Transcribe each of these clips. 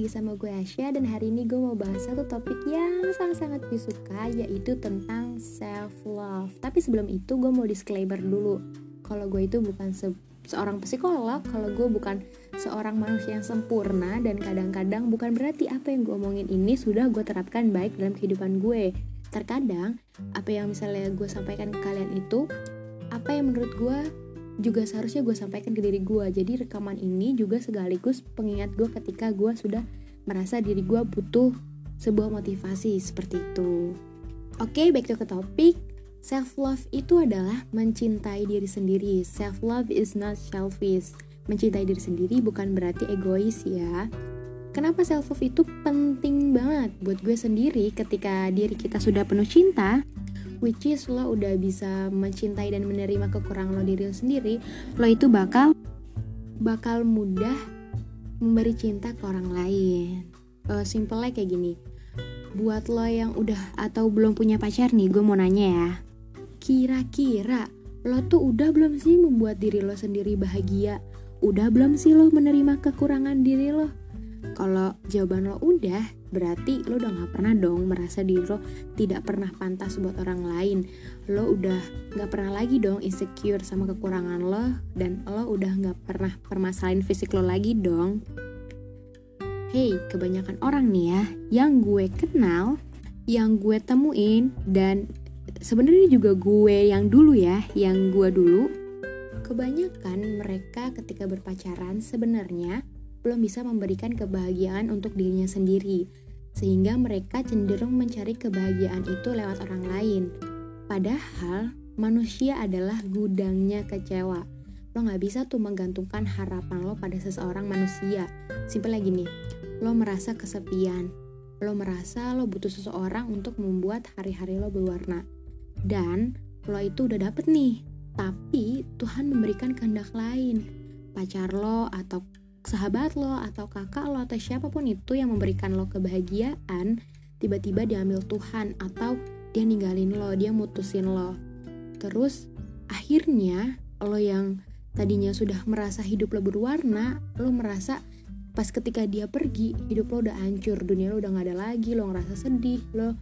lagi sama gue Asya dan hari ini gue mau bahas satu topik yang sangat-sangat gue suka yaitu tentang self love. Tapi sebelum itu gue mau disclaimer dulu. Kalau gue itu bukan se seorang psikolog, kalau gue bukan seorang manusia yang sempurna dan kadang-kadang bukan berarti apa yang gue omongin ini sudah gue terapkan baik dalam kehidupan gue. Terkadang apa yang misalnya gue sampaikan ke kalian itu apa yang menurut gue juga seharusnya gue sampaikan ke diri gue jadi rekaman ini juga sekaligus pengingat gue ketika gue sudah merasa diri gue butuh sebuah motivasi seperti itu. Oke okay, back to ke topik self love itu adalah mencintai diri sendiri. Self love is not selfish. Mencintai diri sendiri bukan berarti egois ya. Kenapa self love itu penting banget buat gue sendiri ketika diri kita sudah penuh cinta which is lo udah bisa mencintai dan menerima kekurangan lo diri lo sendiri lo itu bakal bakal mudah memberi cinta ke orang lain. Uh, simpelnya kayak gini. Buat lo yang udah atau belum punya pacar nih gue mau nanya ya. Kira-kira lo tuh udah belum sih membuat diri lo sendiri bahagia? Udah belum sih lo menerima kekurangan diri lo kalau jawaban lo udah, berarti lo udah gak pernah dong merasa diri lo tidak pernah pantas buat orang lain. Lo udah gak pernah lagi dong insecure sama kekurangan lo, dan lo udah gak pernah permasalahin fisik lo lagi dong. Hey, kebanyakan orang nih ya, yang gue kenal, yang gue temuin, dan sebenarnya juga gue yang dulu ya, yang gue dulu, kebanyakan mereka ketika berpacaran sebenarnya belum bisa memberikan kebahagiaan untuk dirinya sendiri, sehingga mereka cenderung mencari kebahagiaan itu lewat orang lain. Padahal, manusia adalah gudangnya kecewa. Lo gak bisa tuh menggantungkan harapan lo pada seseorang manusia. Simpel lagi nih, lo merasa kesepian. Lo merasa lo butuh seseorang untuk membuat hari-hari lo berwarna. Dan lo itu udah dapet nih, tapi Tuhan memberikan kehendak lain. Pacar lo atau sahabat lo atau kakak lo atau siapa pun itu yang memberikan lo kebahagiaan tiba-tiba diambil Tuhan atau dia ninggalin lo, dia mutusin lo. Terus akhirnya lo yang tadinya sudah merasa hidup lo berwarna, lo merasa pas ketika dia pergi, hidup lo udah hancur, dunia lo udah gak ada lagi, lo ngerasa sedih, lo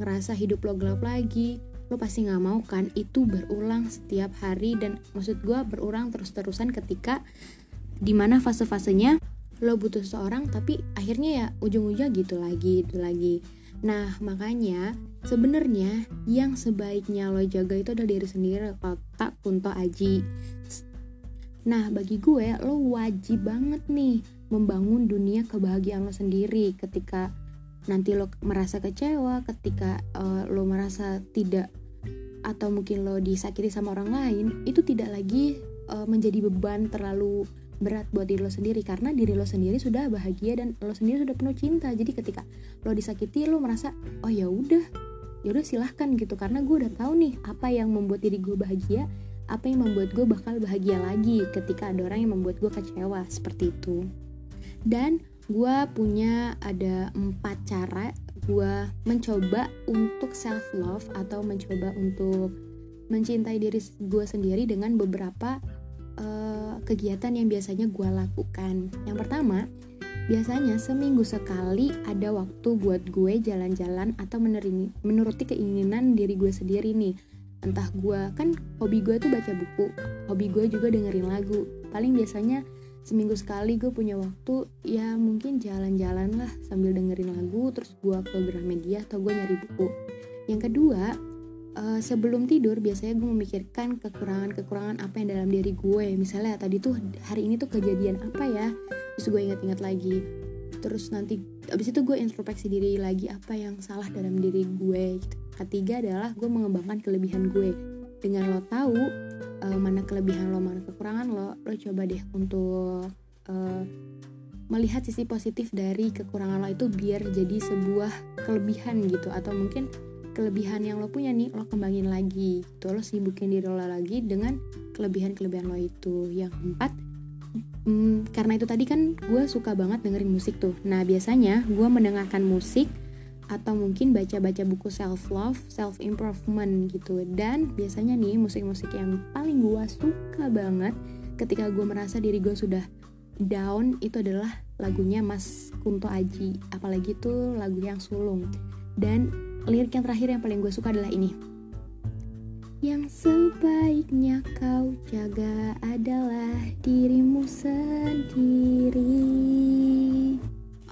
ngerasa hidup lo gelap lagi, lo pasti gak mau kan itu berulang setiap hari dan maksud gue berulang terus-terusan ketika di mana fase-fasenya lo butuh seseorang tapi akhirnya ya ujung-ujungnya gitu lagi itu lagi. Nah makanya sebenarnya yang sebaiknya lo jaga itu adalah diri sendiri tak kunto aji. Nah bagi gue lo wajib banget nih membangun dunia kebahagiaan lo sendiri ketika nanti lo merasa kecewa ketika uh, lo merasa tidak atau mungkin lo disakiti sama orang lain itu tidak lagi uh, menjadi beban terlalu berat buat diri lo sendiri karena diri lo sendiri sudah bahagia dan lo sendiri sudah penuh cinta. Jadi ketika lo disakiti lo merasa oh ya udah ya udah silahkan gitu. Karena gue udah tahu nih apa yang membuat diri gue bahagia apa yang membuat gue bakal bahagia lagi ketika ada orang yang membuat gue kecewa seperti itu. Dan gue punya ada empat cara gue mencoba untuk self love atau mencoba untuk mencintai diri gue sendiri dengan beberapa uh, kegiatan yang biasanya gue lakukan. Yang pertama, biasanya seminggu sekali ada waktu buat gue jalan-jalan atau menerimi, menuruti keinginan diri gue sendiri nih. Entah gue, kan hobi gue tuh baca buku, hobi gue juga dengerin lagu. Paling biasanya seminggu sekali gue punya waktu ya mungkin jalan-jalan lah sambil dengerin lagu terus gue ke Gramedia atau gue nyari buku. Yang kedua, uh, sebelum tidur biasanya gue memikirkan kekurangan-kekurangan apa yang dalam diri gue misalnya tadi tuh hari ini tuh kejadian apa ya? Terus gue ingat-ingat lagi. Terus nanti abis itu gue introspeksi diri lagi apa yang salah dalam diri gue gitu. ketiga adalah gue mengembangkan kelebihan gue dengan lo tahu uh, mana kelebihan lo mana kekurangan lo lo coba deh untuk uh, melihat sisi positif dari kekurangan lo itu biar jadi sebuah kelebihan gitu. Atau mungkin kelebihan yang lo punya nih lo kembangin lagi. Gitu. Lo sibukin diri lo lagi dengan kelebihan-kelebihan lo itu. Yang keempat hmm, karena itu tadi kan gue suka banget dengerin musik tuh. Nah biasanya gue mendengarkan musik atau mungkin baca-baca buku self love, self improvement gitu. Dan biasanya nih musik-musik yang paling gue suka banget ketika gue merasa diri gue sudah down itu adalah lagunya Mas Kunto Aji. Apalagi tuh lagu yang sulung. Dan lirik yang terakhir yang paling gue suka adalah ini yang sebaiknya kau jaga adalah dirimu sendiri.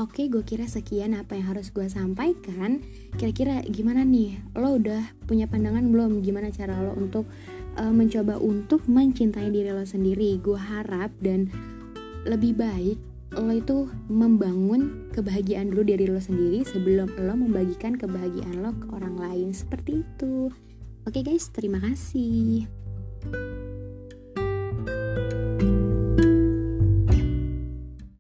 Oke, gue kira sekian apa yang harus gue sampaikan. Kira-kira gimana nih? Lo udah punya pandangan belum? Gimana cara lo untuk uh, mencoba untuk mencintai diri lo sendiri? Gue harap dan lebih baik lo itu membangun kebahagiaan dulu diri lo sendiri sebelum lo membagikan kebahagiaan lo ke orang lain seperti itu. Oke guys, terima kasih.